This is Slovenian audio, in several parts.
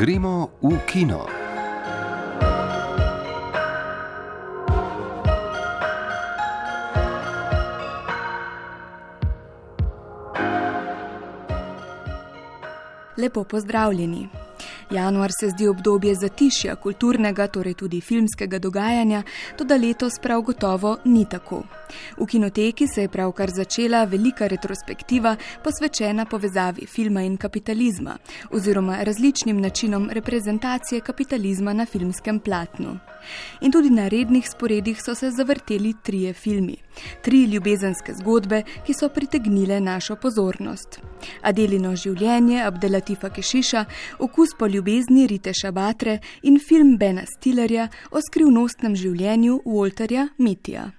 Gremo v kino. Lepo pozdravljeni. Januar se zdi obdobje zatišja kulturnega, torej tudi filmskega dogajanja, tudi letos prav gotovo ni tako. V kinoteki se je pravkar začela velika retrospektiva posvečena povezavi filma in kapitalizma oziroma različnim načinom reprezentacije kapitalizma na filmskem platnu. In tudi na rednih sporedih so se zavrteli trije filmi. Tri ljubezenske zgodbe, ki so pritegnile našo pozornost. Adelino življenje Abdelatifa Kešiša, okus po ljubezni Rite Šabatre in film Bena Stillerja o skrivnostnem življenju Walterja Mitija.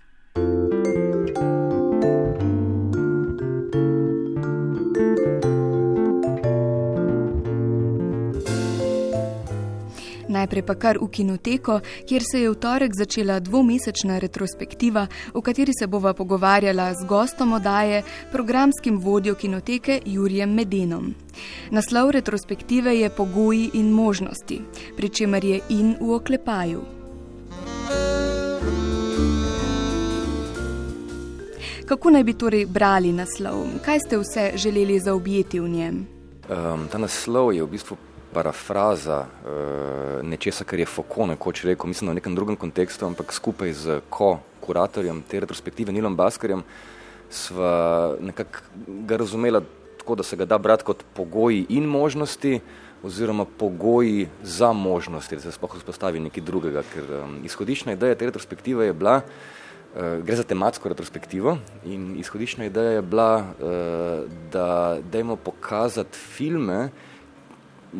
Najprej pa kar v kinoteko, kjer se je v torek začela dvomesečna retrospektiva, v kateri se bova pogovarjala z gostom odaje, programskim vodjo kinoteke Jurjem Medenom. Naslov retrospektive je Pogoji in možnosti, pri čemer je in v oklepaju. Kako naj bi torej brali naslov? Kaj ste vse želeli zaobjeti v njem? Um, ta naslov je v bistvu parafraza uh, nečesa, kar je Foucault nekoč rekel, mislim, v nekem drugem kontekstu, ampak skupaj z ko kuratorjem te retrospektive Nilom Baskerjem sva nekako ga razumela tako, da se ga da brati kot pogoji in možnosti oziroma pogoji za možnosti, da se sploh vzpostavi nekaj drugega, ker um, izhodišna ideja te retrospektive je bila, uh, gre za tematsko retrospektivo in izhodišna ideja je bila, uh, da dajmo pokazati filme,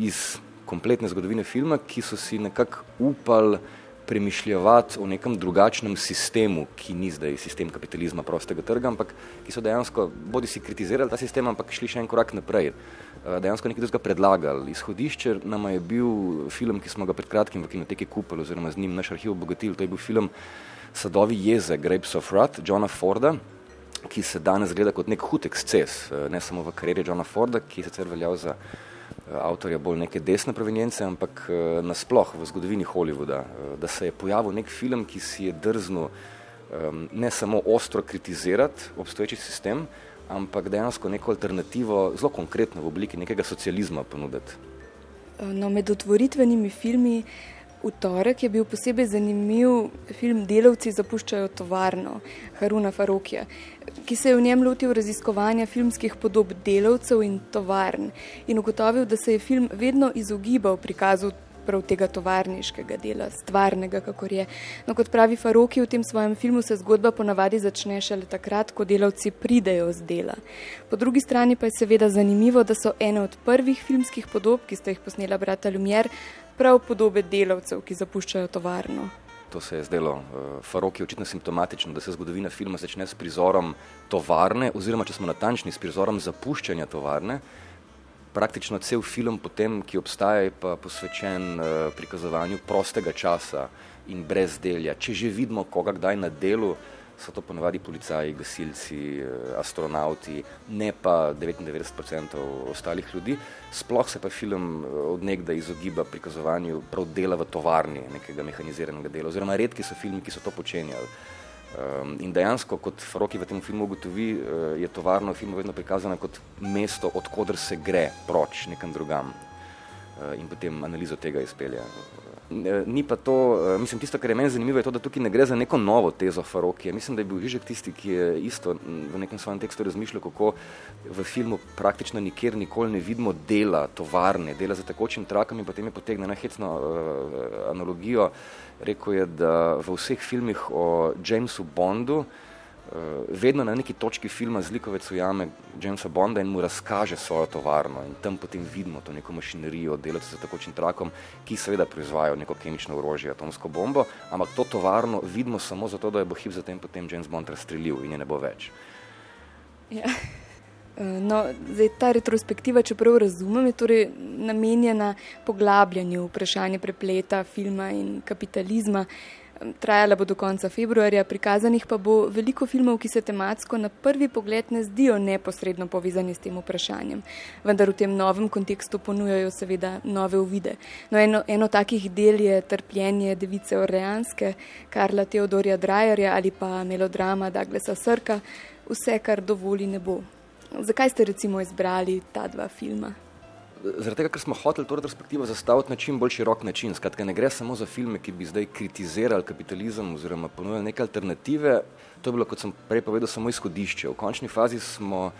iz kompletne zgodovine filma, ki so si nekako upali premišljati o nekem drugačnem sistemu, ki ni zdaj sistem kapitalizma prostega trga, ampak ki so dejansko bodi si kritizirali ta sistem, ampak šli še en korak naprej. Eh, dejansko nekaj drugega predlagali. Izhodišče nama je bil film, ki smo ga pred kratkim v kinoteki kupili oziroma z njim naš arhiv obogatili. To je bil film Sadovi jeze, Grapes of Wrath, Johna Forda, ki se danes gleda kot nek hud eksces, eh, ne samo v karieri Johna Forda, ki je sicer veljal za avtorja bolj neke desne provenjence, ampak eh, nasploh v zgodovini Hollywooda, eh, da se je pojavil nek film, ki si je drznil ne samo ostro kritizirati obstoječi sistem, ampak dejansko neko alternativo, zelo konkretno v obliki nekega socializma ponuditi. No, med otvoritvenimi filmi uh, V torek je bil posebej zanimiv film Delavci zapuščajo tovarno Haruna Farokija, ki se je v njem lotil raziskovanja filmskih podob delavcev in tovarn in ugotovil, da se je film vedno izogibal prikazu prav tega tovarniškega dela, stvarnega, kako je. No, kot pravi Faroki, v tem svojem filmu se zgodba ponavadi začne šele takrat, ko delavci pridejo z dela. Po drugi strani pa je seveda zanimivo, da so ene od prvih filmskih podob, ki sta jih posnela brata Lumier, prav podobe delavcev, ki zapuščajo tovarno. To se je zdelo uh, Faroki očitno simptomatično, da se zgodovina filma začne s prizorom tovarne, oziroma če smo natančni, s prizorom zapuščanja tovarne. Praktično cel film potem, ki obstaja, je posvečen uh, prikazovanju prostega časa in brezdelja. Če že vidimo koga kdaj na delu, so to ponavadi policaji, gasilci, eh, astronauti, ne pa 99% ostalih ljudi. Sploh se pa film eh, odnegda izogiba prikazovanju prav dela v tovarni, nekega mehaniziranega dela, oziroma redki so filmi, ki so to počenjali. Um, in dejansko, kot Faroki v tem filmu ugotovi, uh, je tovarna v filmu vedno prikazana kot mesto, odkudar se gre proč nekam drugam. In potem analizo tega izpelja. Eh, ni pa to, eh, mislim, tisto, kar je meni zanimivo, je to, da tukaj ne gre za neko novo tezo Farokija. Mislim, da je bil Žižek tisti, ki je isto v nekem svojem tekstu razmišljal, kako v filmu praktično nikjer nikoli ne vidimo dela, tovarne, dela za takočim trakom in potem je potegnil na hecno uh, analogijo. Rekl je, da v vseh filmih o Jamesu Bondu uh, vedno na neki točki filma zlikovec ujame Jamesa Bonda in mu razkaže svojo tovarno in tam potem vidimo to neko mašinerijo, delavce za takočim trakom, ki seveda proizvajajo neko kemično orožje, atomsko bombo, ampak to tovarno vidimo samo zato, da je bo hip zatem potem James Bond razstrelil in je ne bo več. Ja. Eh, no, zdaj, ta retrospektiva, če prav razumem, je torej namenjena poglabljanju vprašanja prepleta filma in kapitalizma. Trajala bo do konca februarja, prikazanih pa bo veliko filmov, ki se tematsko na prvi pogled ne zdijo neposredno povezani s tem vprašanjem. Vendar v tem novem kontekstu ponujajo seveda nove uvide. No, eno, eno takih del je trpljenje device Orleanske, Karla Teodorja Drajerja ali pa melodrama Douglasa Srka, vse, kar dovoli ne bo. Zakaj ste recimo izbrali ta dva filma? Zaradi tega, ker smo hoteli to retrospektivo zastaviti na čim bolj širok način. Skratka, ne gre samo za filme, ki bi zdaj kritizirali kapitalizem oziroma ponujali neke alternative. To je bilo, kot sem prej povedal, samo izhodišče. V končni fazi smo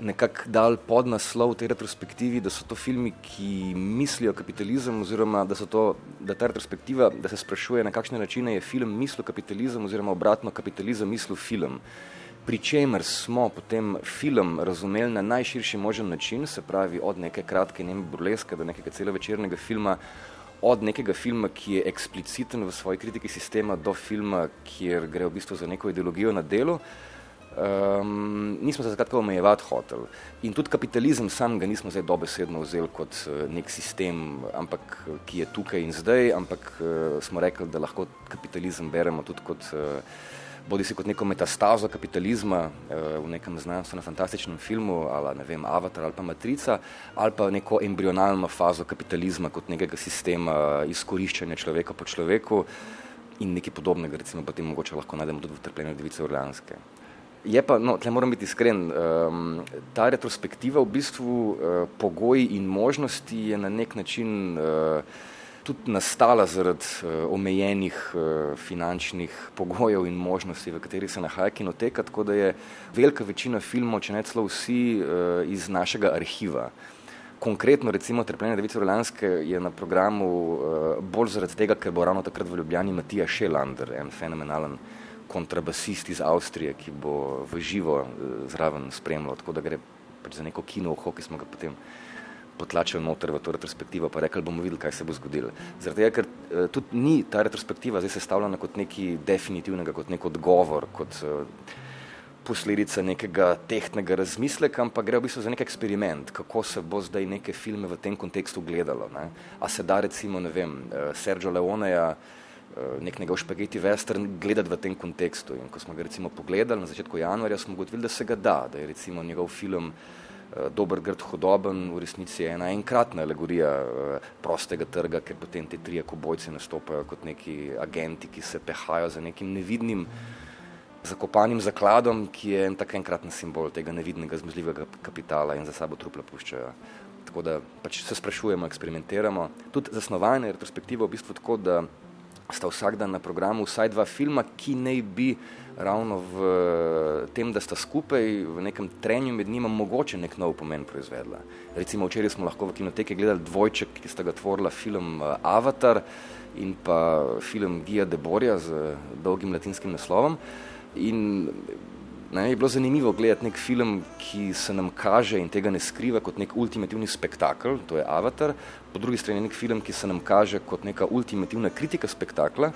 nekako dali pod naslov tej retrospektivi, da so to filmi, ki mislijo kapitalizem oziroma da, to, da ta retrospektiva, da se sprašuje, na kakšne načine je film mislil kapitalizem oziroma obratno kapitalizem mislil film pri čemer smo potem film razumeli na najširši možen način, se pravi od neke kratke neme burleske do nekega celovečernega filma, od nekega filma, ki je ekspliciten v svoji kritiki sistema, do filma, kjer gre v bistvu za neko ideologijo na delu, um, nismo se zakaj omejevati hotel. In tudi kapitalizem sam ga nismo zdaj dobesedno vzeli kot uh, nek sistem, ampak ki je tukaj in zdaj, ampak uh, smo rekli, da lahko kapitalizem beremo tudi kot uh, bodi si kot neko metastazo kapitalizma eh, v nekem znanstveno-fantastičnem filmu, ali ne vem, Avatar ali pa Matrica, ali pa neko embrionalno fazo kapitalizma kot nekega sistema izkoriščanja človeka po človeku in nekaj podobnega, recimo potem mogoče lahko najdemo tudi v trpljenju device Orleanske. Je pa, no, tle moram biti iskren, um, ta retrospektiva v bistvu uh, pogoji in možnosti je na nek način uh, tudi nastala zaradi uh, omejenih uh, finančnih pogojev in možnosti, v katerih se nahaja kinoteka, tako da je velika večina filmov, če ne celo vsi, uh, iz našega arhiva. Konkretno, recimo, Trpljenje Device Orlanske je na programu uh, bolj zaradi tega, ker bo ravno takrat v Ljubljani Matija Šelander, en fenomenalen kontrabasist iz Avstrije, ki bo v živo uh, zraven spremljal, tako da gre pač za neko kino, ki smo ga potem potlačili noter v to retrospektivo, pa rekli bomo videli, kaj se bo zgodilo. Zaradi tega, ker eh, tudi ni ta retrospektiva zdaj sestavljena kot nekaj definitivnega, kot nek odgovor, kot eh, posledica nekega tehtnega razmisleka, ampak gre v bistvu za nek eksperiment, kako se bo zdaj neke filme v tem kontekstu gledalo. Ne? A se da recimo, ne vem, eh, Sergio Leoneja, nek njegov špageti western gledati v tem kontekstu. In ko smo ga recimo pogledali na začetku januarja, smo ugotovili, da se ga da, da je recimo njegov film Eh, dober grd hodoben, v resnici je ena enkratna alegorija eh, prostega trga, ker potem te trije kobojci nastopajo kot neki agenti, ki se pehajo za nekim nevidnim zakopanim zakladom, ki je en tak enkraten simbol tega nevidnega zmezljivega kapitala in za sabo trupla puščajo. Tako da pač se sprašujemo, eksperimentiramo. Tudi zasnovanje retrospektive v bistvu tako, da sta vsak dan na programu vsaj dva filma, ki naj bi ravno v tem, da sta skupaj v nekem trenju med njima mogoče nek nov pomen proizvedla. Recimo včeraj smo lahko v kinoteki gledali dvojček, ki sta ga tvorila film eh, Avatar in pa film Gija de Borja z dolgim latinskim naslovom. In ne, je bilo zanimivo gledati nek film, ki se nam kaže in tega ne skriva kot nek ultimativni spektakl, to je Avatar, po drugi strani nek film, ki se nam kaže kot neka ultimativna kritika spektakla,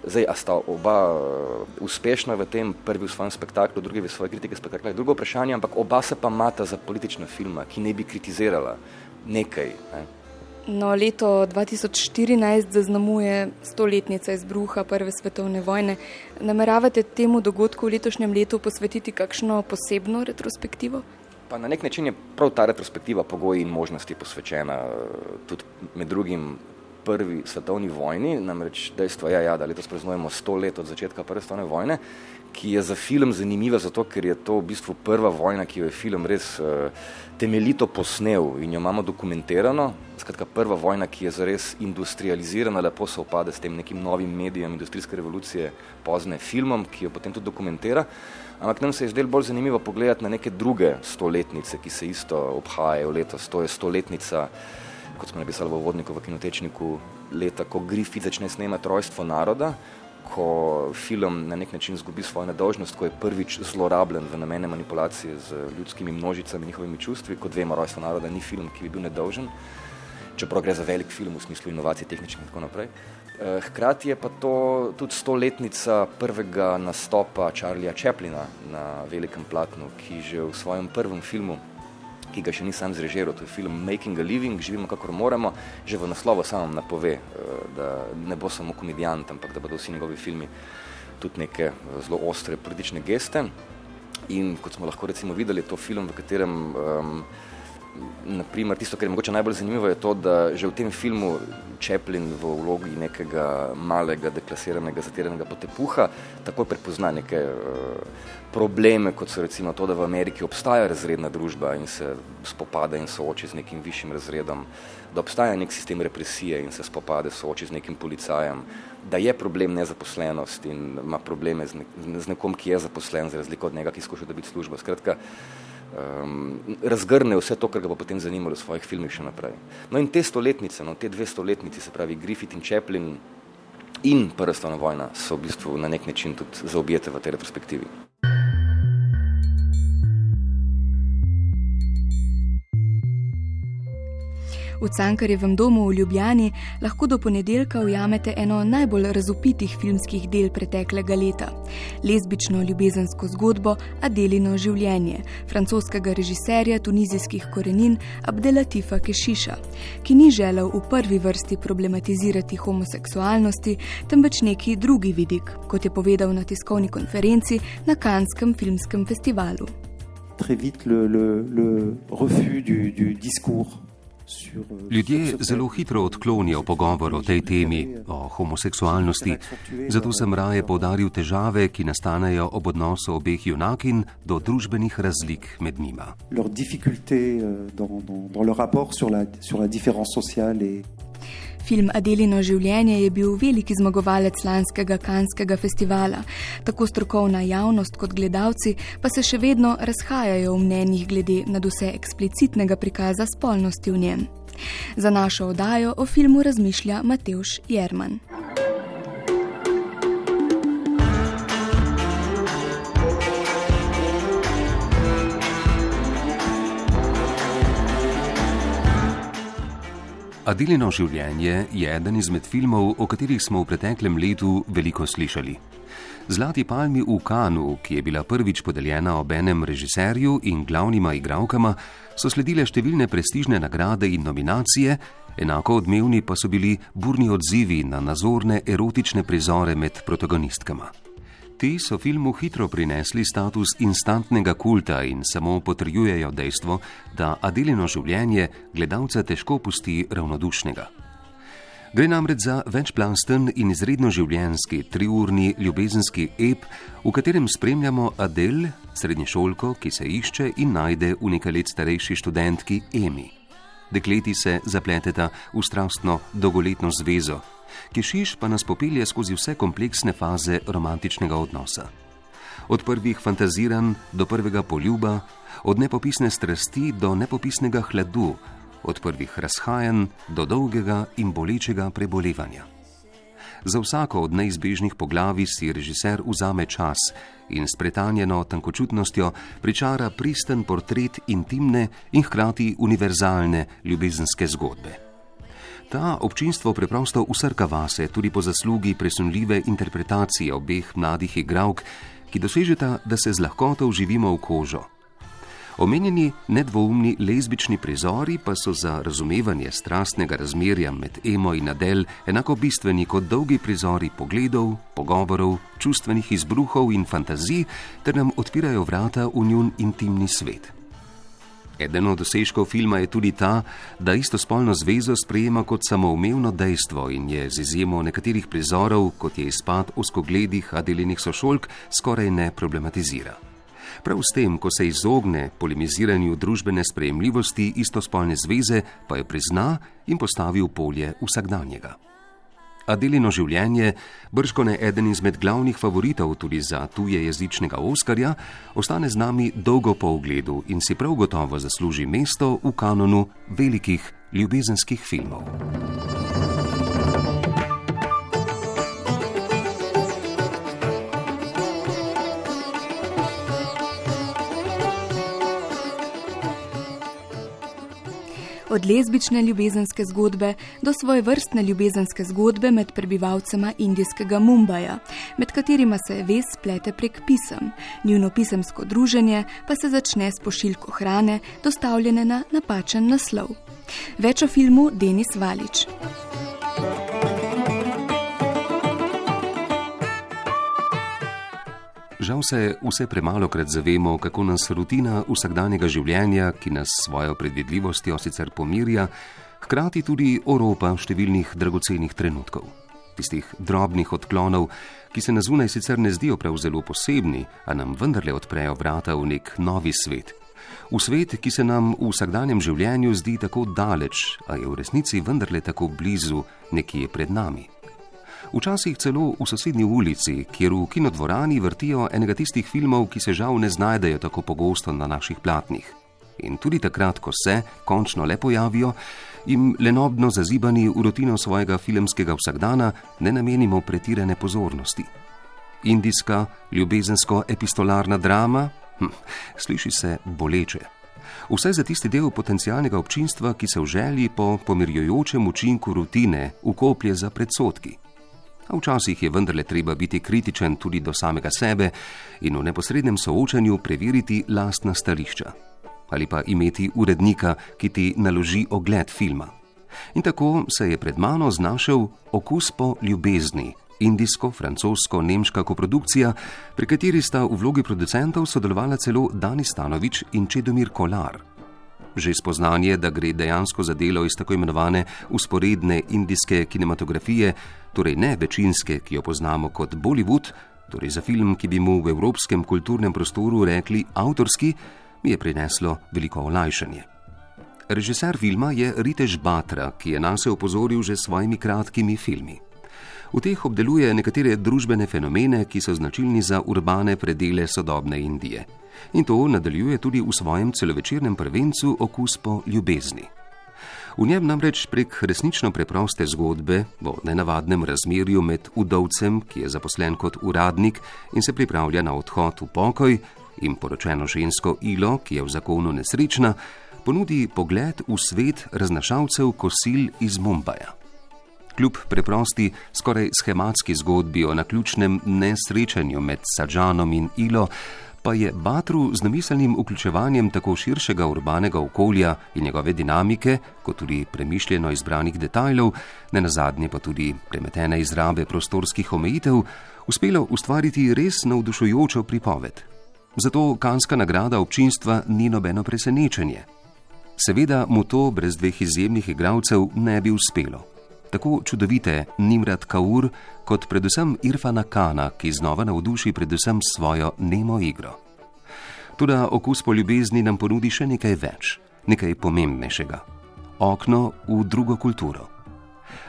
Zdaj, a sta oba uh, uspešna v tem, prvi v svojem spektaklu, drugi v svoji kritiki spektakla, je drugo vprašanje, ampak oba se pa mata za politična filma, ki ne bi kritizirala nekaj. Ne. No, leto 2014 zaznamuje stoletnica izbruha Prve svetovne vojne. Nameravate temu dogodku v letošnjem letu posvetiti kakšno posebno retrospektivo? Pa na nek način je prav ta retrospektiva pogoji in možnosti posvečena tudi med drugim prvi svetovni vojni, namreč dejstvo je, ja, da letos praznujemo sto let od začetka prve svetovne vojne, ki je za film zanimiva zato, ker je to v bistvu prva vojna, ki jo je film res uh, temeljito posnel in jo imamo dokumentirano. Skratka, prva vojna, ki je zares industrializirana, lepo se opade s tem nekim novim medijem industrijske revolucije, pozne filmom, ki jo potem tudi dokumentira. Ampak nam se je zdelo bolj zanimivo pogledati na neke druge stoletnice, ki se isto obhajajo letos. To je stoletnica kot smo napisali v vodniku v kinotečniku, leta, ko Griffith začne snemati Rojstvo naroda, ko film na nek način zgubi svojo nedolžnost, ko je prvič zlorabljen v namene manipulacije z ljudskimi množicami, njihovimi čustvi, kot vemo, Rojstvo naroda ni film, ki bi bil nedolžen, čeprav gre za velik film v smislu inovacij, tehničnih in tako naprej. Eh, hkrati je pa to tudi stoletnica prvega nastopa Charlieja Chaplina na velikem platnu, ki že v svojem prvem filmu ki ga še nisem zrežiral. To je film Making a Living, živimo kakor moramo, že v naslovu samem napove, da ne bo samo komedijant, ampak da bodo vsi njegovi filmi tudi neke zelo ostre politične geste. In kot smo lahko recimo videli, je to film, v katerem um, naprimer, tisto, kar je mogoče najbolj zanimivo, je to, da že v tem filmu Chaplin v vlogi nekega malega, deklasiranega, zatiranega potepuha takoj prepozna neke uh, probleme, kot so recimo to, da v Ameriki obstaja razredna družba in se spopada in sooči z nekim višjim razredom, da obstaja nek sistem represije in se spopade, sooči z nekim policajem, da je problem nezaposlenost in ima probleme z, ne, z nekom, ki je zaposlen, za razliko od njega, ki skuša dobiti službo. Skratka, um, razgrne vse to, kar ga bo potem zanimalo v svojih filmih še naprej. No in te stoletnice, no, te dve stoletnici, se pravi Griffith in Chaplin in Prva svetovna vojna, so v bistvu na nek način tudi zaobjete v tej retrospektivi. V Cankarjevem domu v Ljubljani lahko do ponedeljka ujamete eno najbolj razupitih filmskih del preteklega leta: lezbično ljubezensko zgodbo Adelino življenje francoskega režiserja tunizijskih korenin Abdelatifa Kešiša, ki ni želel v prvi vrsti problematizirati homoseksualnosti, temveč neki drugi vidik, kot je povedal na tiskovni konferenci na Kanskem filmskem festivalu. Très vite le, le, le refus du, du discours Ljudje zelo hitro odklonijo pogovor o tej temi, o homoseksualnosti, zato sem raje povdaril težave, ki nastanejo ob odnosu obeh junakin do družbenih razlik med njima. Film Adelino življenje je bil veliki zmagovalec lanskega kanskega festivala. Tako strokovna javnost kot gledalci pa se še vedno razhajajo v mnenjih glede na vse eksplicitnega prikaza spolnosti v njem. Za našo oddajo o filmu razmišlja Mateuš Jerman. Adilino življenje je eden izmed filmov, o katerih smo v preteklem letu veliko slišali. Zlati palmi v Kanu, ki je bila prvič podeljena ob enem režiserju in glavnima igralkama, so sledile številne prestižne nagrade in nominacije, enako odmevni pa so bili burni odzivi na nazorne erotične prizore med protagonistkama. Ti so filmu hitro prinesli status instantnega kulta in samo potrjujejo dejstvo, da Adelino življenje gledalca težko pusti ravnodušnega. Gre namreč za večplasten in izredno življenski, triurni ljubezenski ep, v katerem spremljamo Adel, srednješolko, ki se išče in najde v nekaj let starejši študentki Emi. Dekleti se zapleteta v strastno dolgoletno zvezo, Kešiš pa nas popelje skozi vse kompleksne faze romantičnega odnosa. Od prvih fantaziranj do prvega poljuba, od nepopisne strasti do nepopisnega hladu, od prvih razhajanj do dolgega in bolečega prebolevanja. Za vsako od neizbežnih poglavij si režiser vzame čas in s pretanjeno tankočutnostjo pričara pristen portret intimne in hkrati univerzalne ljubezenske zgodbe. Ta občinstvo preprosto usrka vase tudi po zaslugi presunljive interpretacije obeh mladih igralk, ki dosežeta, da se z lahkoto uživimo v kožo. Omenjeni nedvoumni lezbični prizori pa so za razumevanje strastnega razmerja med Emo in Adel enako bistveni kot dolgi prizori pogledov, pogovorov, čustvenih izbruhov in fantazij, ter nam odpirajo vrata v njun intimni svet. Eden od dosežkov filma je tudi ta, da istospolno zvezo sprejema kot samoumevno dejstvo in je z izjemo nekaterih prizorov, kot je izpad oskogledih adelinih sošolk, skoraj ne problematizira. Prav s tem, ko se izogne polemiziranju družbene sprejemljivosti istospolne zveze, pa jo prizna in postavi v polje vsakdanjega. Adelino življenje, brško ne eden izmed glavnih favoritov tudi za tuje jezičnega Oskarja, ostane z nami dolgo po ogledu in si prav gotovo zasluži mesto v kanonu velikih ljubezenskih filmov. Od lezbične ljubezenske zgodbe do svoje vrstne ljubezenske zgodbe med prebivalcema indijskega Mumbaja, med katerima se ves splete prek pisem, njuno pisemsko druženje pa se začne s pošiljko hrane, dostavljene na napačen naslov. Več o filmu Denis Valič. Žal se vse premalo krat zavemo, kako nas rutina vsakdanjega življenja, ki nas svojo predvidljivostjo sicer pomirja, hkrati tudi oropa številnih dragocenih trenutkov. Tistih drobnih odklonov, ki se na zunaj sicer ne zdijo prav zelo posebni, a nam vendarle odprejo vrata v nek novi svet. V svet, ki se nam v vsakdanjem življenju zdi tako daleč, a je v resnici vendarle tako blizu, nekje pred nami včasih celo v sosednji ulici, kjer v kinodvorani vrtijo enega tistih filmov, ki se žal ne znajdejo tako pogosto na naših platnih. In tudi takrat, ko se končno le pojavijo, jim lenobno zazibani v rutino svojega filmskega vsakdana ne namenimo pretirane pozornosti. Indijska, ljubezensko-epistolarna drama, hm, sliši se boleče. Vse za tisti del potencialnega občinstva, ki se v želji po pomirjujočem učinku rutine ukoplje za predsotki a včasih je vendarle treba biti kritičen tudi do samega sebe in v neposrednem soočanju preveriti lastna stališča. Ali pa imeti urednika, ki ti naloži ogled filma. In tako se je pred mano znašel okus po ljubezni, indijsko-francosko-nemška koprodukcija, pri kateri sta v vlogi producentov sodelovala celo Dani Stanovič in Čedomir Kolar. Že spoznanje, da gre dejansko za delo iz tako imenovane usporedne indijske kinematografije, torej ne večinske, ki jo poznamo kot Bollywood, torej za film, ki bi mu v evropskem kulturnem prostoru rekli avtorski, mi je prineslo veliko olajšanje. Režiser filma je Ritež Batra, ki je nas opozoril že s svojimi kratkimi filmi. V teh obdeluje nekatere družbene fenomene, ki so značilni za urbane predele sodobne Indije in to nadaljuje tudi v svojem celovečernem prvencu Okus po ljubezni. V njem namreč prek resnično preproste zgodbe o nenavadnem razmerju med udovcem, ki je zaposlen kot uradnik in se pripravlja na odhod v pokoj, in poročeno žensko Ilo, ki je v zakonu nesrečna, ponudi pogled v svet raznašalcev kosil iz Mumbaja. Kljub preprosti, skoraj schematski zgodbi o naključnem nesrečanju med Sadžanom in Ilo, pa je Batru z namiselnim vključevanjem tako širšega urbanega okolja in njegove dinamike, kot tudi premišljeno izbranih detajlov, ne nazadnje pa tudi premetene izrabe prostorskih omejitev, uspelo ustvariti res navdušujočo pripoved. Zato kanska nagrada občinstva ni nobeno presenečenje. Seveda mu to brez dveh izjemnih igralcev ne bi uspelo tako čudovite Nimrat Kaur, kot predvsem Irfana Kana, ki znova navduši predvsem svojo nemo igro. Tudi okus po ljubezni nam ponudi še nekaj več, nekaj pomembnejšega: okno v drugo kulturo.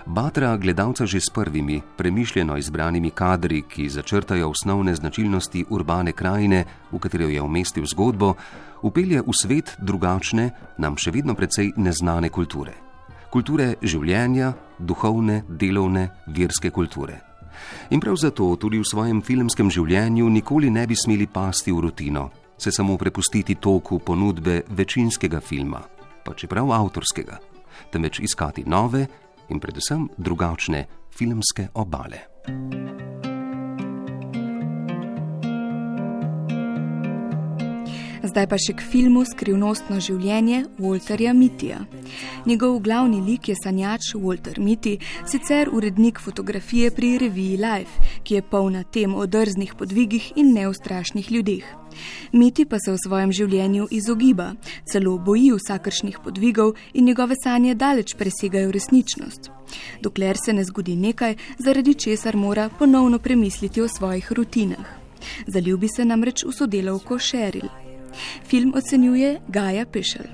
Batra gledalca že s prvimi, premišljeno izbranimi kadri, ki začrtajo osnovne značilnosti urbane krajine, v katero je umestil zgodbo, upelje v svet drugačne, nam še vedno precej neznane kulture kulture življenja, duhovne, delovne, verske kulture. In prav zato tudi v svojem filmskem življenju nikoli ne bi smeli pasti v rutino, se samo prepustiti toku ponudbe večinskega filma, pa čeprav avtorskega, temveč iskati nove in predvsem drugačne filmske obale. Zdaj pa še k filmu Skrivnostno življenje Walterja Mitija. Njegov glavni lik je sanjač Walter Miti, sicer urednik fotografije pri reviji Life, ki je polna tem o drznih podvigih in neustrašnih ljudeh. Miti pa se v svojem življenju izogiba, celo boji vsakršnih podvigov in njegove sanje daleč presegajo resničnost. Dokler se ne zgodi nekaj, zaradi česar mora ponovno premisliti o svojih rutinah. Zaljubi se namreč v sodelovko Sheryl. Film ocenjuje Gaja Pišel.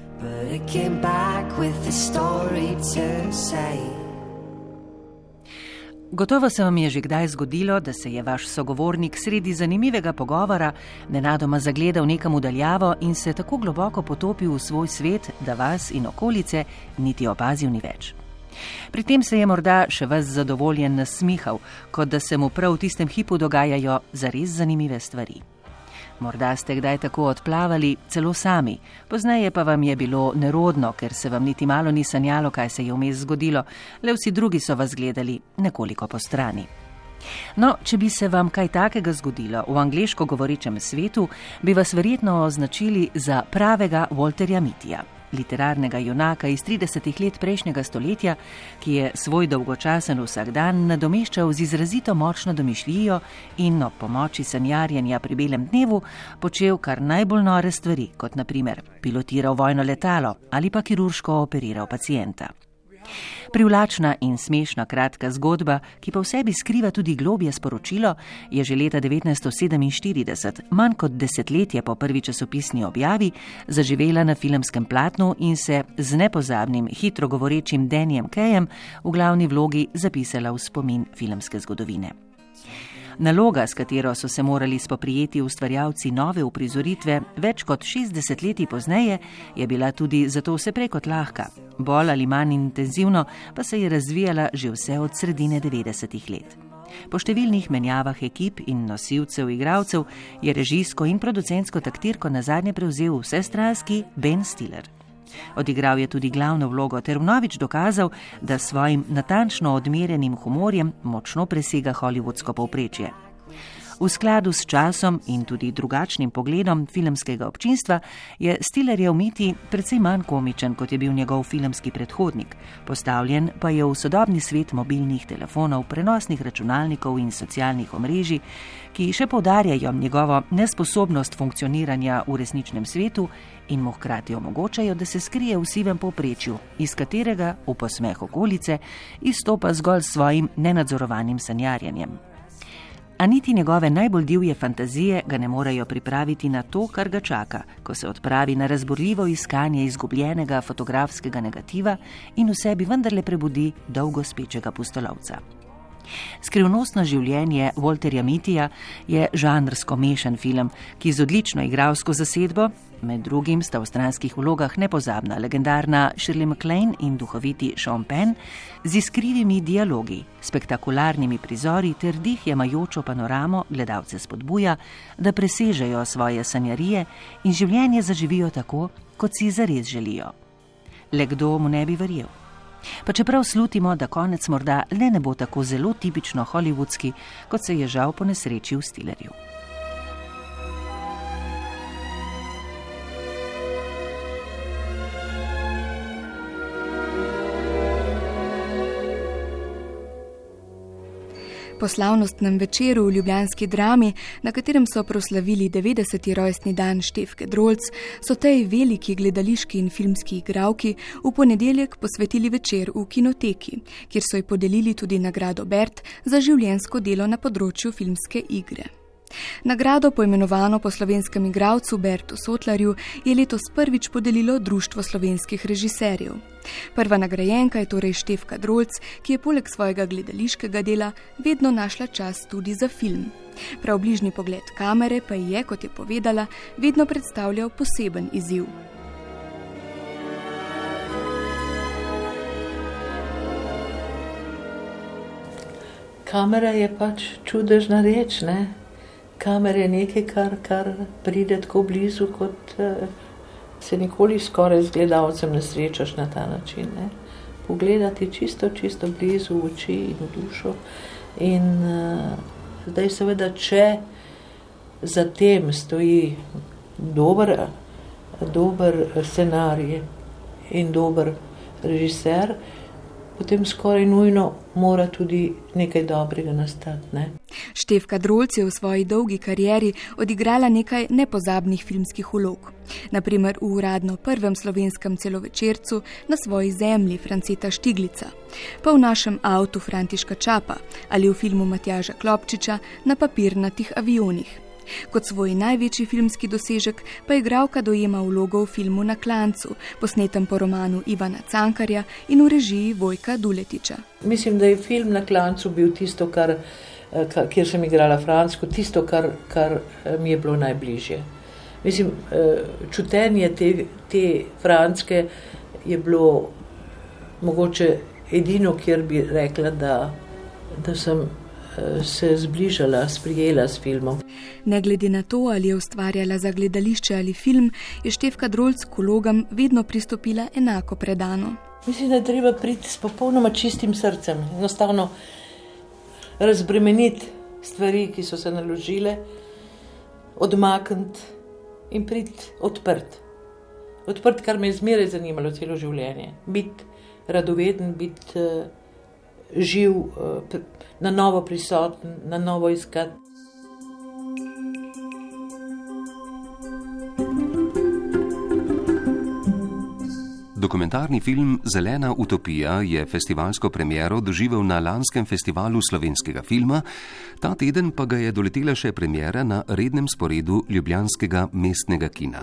Gotovo se vam je že kdaj zgodilo, da se je vaš sogovornik sredi zanimivega pogovora nenadoma zagledal nekam udaljavo in se tako globoko potopil v svoj svet, da vas in okolice niti opazil ni več. Pri tem se je morda še vas zadovoljen nasmihal, kot da se mu prav v tistem hipu dogajajo zares zanimive stvari. Morda ste kdaj tako odplavali, celo sami, pozneje pa vam je bilo nerodno, ker se vam niti malo ni sanjalo, kaj se je vmes zgodilo, le vsi drugi so vas gledali nekoliko po strani. No, če bi se vam kaj takega zgodilo v angliško govorečem svetu, bi vas verjetno označili za pravega Walterja Mitija literarnega junaka iz 30 let prejšnjega stoletja, ki je svoj dolgočasen vsakdan nadomeščal z izrazito močno domišljijo in ob pomoči sanjarjenja pri belem dnevu počel kar najbolj nore stvari, kot naprimer pilotiral vojno letalo ali pa kirurško operiral pacijenta. Privlačna in smešna kratka zgodba, ki pa v sebi skriva tudi globje sporočilo, je že leta 1947, manj kot desetletje po prvi časopisni objavi, zaživela na filmskem platnu in se z nepozabnim, hitro govorečim Danijem Kejem v glavni vlogi zapisala v spomin filmske zgodovine. Naloga, s katero so se morali spoprijeti ustvarjalci nove uprizoritve več kot 60 leti pozneje, je bila tudi zato vse preko lahka. Bolj ali manj intenzivno pa se je razvijala že vse od sredine 90-ih let. Po številnih menjavah ekip in nosilcev igralcev je režijsko in producentsko taktirko na zadnje prevzel vsestranski Ben Stiller. Odigral je tudi glavno vlogo ter vnovič dokazal, da s svojim natančno odmerjenim humorjem močno presega hollywoodsko povprečje. V skladu s časom in tudi drugačnim pogledom filmskega občinstva je Stillerjev miti precej manj komičen, kot je bil njegov filmski predhodnik. Postavljen pa je v sodobni svet mobilnih telefonov, prenosnih računalnikov in socialnih omrežij, ki še povdarjajo njegovo nesposobnost funkcioniranja v resničnem svetu in mu hkrati omogočajo, da se skrije v sivem povprečju, iz katerega v posmeh okolice izstopa zgolj s svojim nenadzorovanim sanjarjenjem a niti njegove najbolj divje fantazije ga ne morejo pripraviti na to, kar ga čaka, ko se odpravi na razborljivo iskanje izgubljenega fotografskega negativa in v sebi vendarle prebudi dolgo spečega pustolovca. Skrivnostno življenje Walterja Mitija je žanrsko mešan film, ki z odlično igralsko zasedbo, med drugim sta v stranskih vlogah nepozabna legendarna Shirley MacLaine in duhoviti Sean Penn, z iskrivimi dialogi, spektakularnimi prizori ter dih jemajočo panoramo gledalce spodbuja, da presežejo svoje sanjarije in življenje zaživijo tako, kot si zares želijo. Le kdo mu ne bi verjel? Pa čeprav slutimo, da konec morda le ne bo tako zelo tipično hollywoodski, kot se je žal po nesreči v Stillerju. Po slavnostnem večeru v Ljubljanski drami, na katerem so proslavili 90. rojstni dan Števke Drolc, so tej veliki gledališki in filmski igravki v ponedeljek posvetili večer v kinoteki, kjer so ji podelili tudi nagrado Bert za življensko delo na področju filmske igre. Nagrado poimenovano po slovenskem igralcu Bertu Sotlarju je letos prvič podelilo Društvo slovenskih režiserjev. Prva nagrajenka je torej Števka Drolc, ki je poleg svojega gledališkega dela vedno našla čas tudi za film. Prav bližnji pogled kamere pa je, kot je povedala, vedno predstavljal poseben izziv. Kamera je pač čudežna reč, ne? kamer je nekaj, kar, kar pride tako blizu, kot uh, se nikoli skoraj z gledalcem ne srečaš na ta način. Ne. Pogledati čisto, čisto blizu v oči in v dušo. In uh, zdaj, seveda, če za tem stoji dober, dober scenarij in dober režiser, potem skoraj nujno mora tudi nekaj dobrega nastati. Ne? Števka Drolc je v svoji dolgi karieri odigrala nekaj nepozabnih filmskih ulog. Naprimer v uradno prvem slovenskem celovečercu na svoji zemlji Franceta Štiglica, pa v našem avtu Františka Čapa ali v filmu Matjaža Klopčiča na papirnatih avionih. Kot svoj največji filmski dosežek pa je igralka dojema vlogo v filmu Na klancu, posnetem po romanu Ivana Cankarja in v režiji Vojka Duletiča. Mislim, da je film Na klancu bil tisto, kar, eh, kjer sem igrala Fransko, tisto, kar, kar eh, mi je bilo najbližje. Mislim, eh, čutenje te, te Franske je bilo mogoče edino, kjer bi rekla, da, da sem se zbližala, sprijela s filmom. Ne glede na to, ali je ustvarjala za gledališče ali film, je Števka Drolc k vlogam vedno pristopila enako predano. Mislim, da je treba priti s popolnoma čistim srcem, enostavno razbremeniti stvari, ki so se naložile, odmakniti in priti odprt. Odprt, kar me je zmeraj zanimalo celo življenje. Biti radoveden, biti uh, živ, uh, na novo prisoten, na novo iskati. Dokumentarni film Zelena utopija je festivalsko premiero doživel na lanskem festivalu slovenskega filma, ta teden pa ga je doletela še premiera na rednem sporedu Ljubljanskega mestnega kina.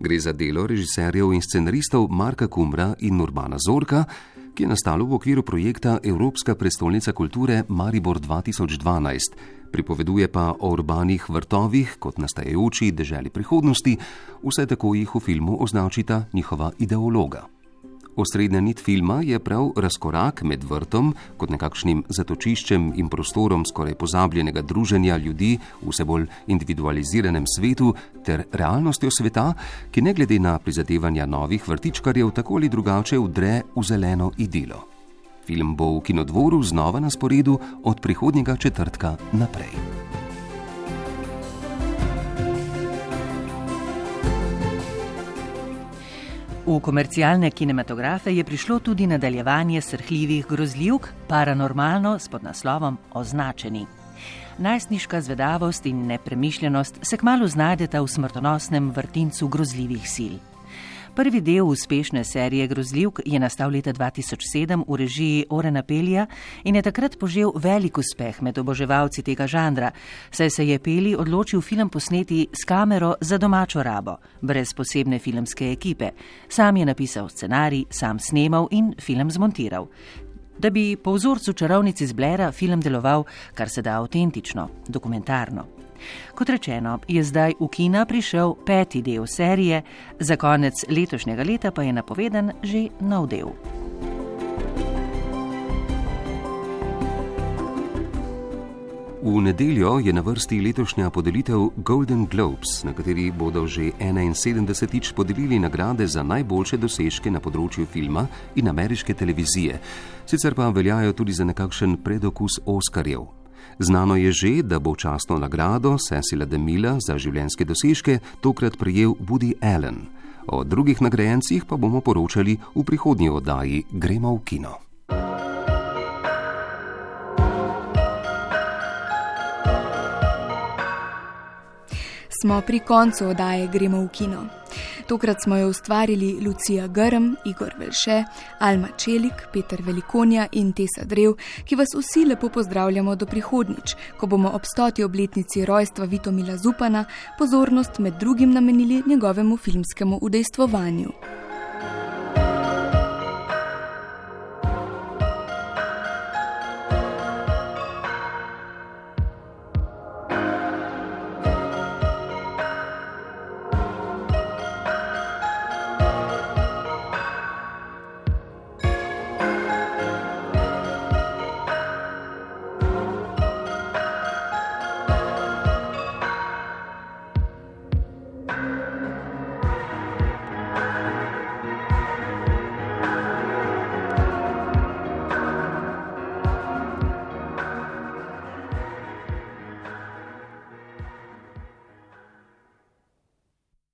Gre za delo režiserjev in scenaristov Marka Kumra in Urbana Zorka, ki je nastalo v okviru projekta Evropska prestolnica kulture Maribor 2012. Pripoveduje pa o urbanih vrtovih kot nastajajoči deželi prihodnosti, vse tako jih v filmu označita njihova ideologa. Osrednja nit filma je prav razkorak med vrtom kot nekakšnim zatočiščem in prostorom skoraj pozabljenega druženja ljudi v vse bolj individualiziranem svetu ter realnostjo sveta, ki ne glede na prizadevanja novih vrtičkarjev tako ali drugače vdre v zeleno idilo. Film bo v kinodvoru znova na sporedu od prihodnjega četrtka naprej. V komercialne kinematografe je prišlo tudi nadaljevanje srhljivih grozljivk, paranormalno s podnaslovom Označeni. Najstniška zvedavost in nepremišljenost se kmalo znajdeta v smrtonosnem vrtincu grozljivih sil. Prvi del uspešne serije grozljivk je nastal leta 2007 v režiji Orena Pelija in je takrat požel velik uspeh med oboževalci tega žanra, saj se je Peli odločil film posneti s kamero za domačo rabo, brez posebne filmske ekipe. Sam je napisal scenarij, sam snemal in film zmontiral. Da bi po vzorcu čarovnici z Blera film deloval kar se da avtentično, dokumentarno. Kot rečeno, je zdaj v kina prišel peti del serije, za konec letošnjega leta pa je napovedan že nov del. V nedeljo je na vrsti letošnja podelitev Golden Globes, na kateri bodo že 71-tič podelili nagrade za najboljše dosežke na področju filma in ameriške televizije. Sicer pa veljajo tudi za nekakšen predokus Oskarjev, Znano je že, da bo častno nagrado Cecila de Mila za življenjske dosežke tokrat prejel Woody Allen. O drugih nagrajencih pa bomo poročali v prihodnji oddaji Gremo v kino. Smo pri koncu oddaje Gremo v kino. Tokrat smo jo ustvarili Lucija Grm, Igor Velše, Alma Čelik, Peter Velikonja in Tesa Drev, ki vas vsi lepo pozdravljamo do prihodnič, ko bomo ob stoti obletnici rojstva Vitomila Zupana pozornost med drugim namenili njegovemu filmskemu udejstvovanju.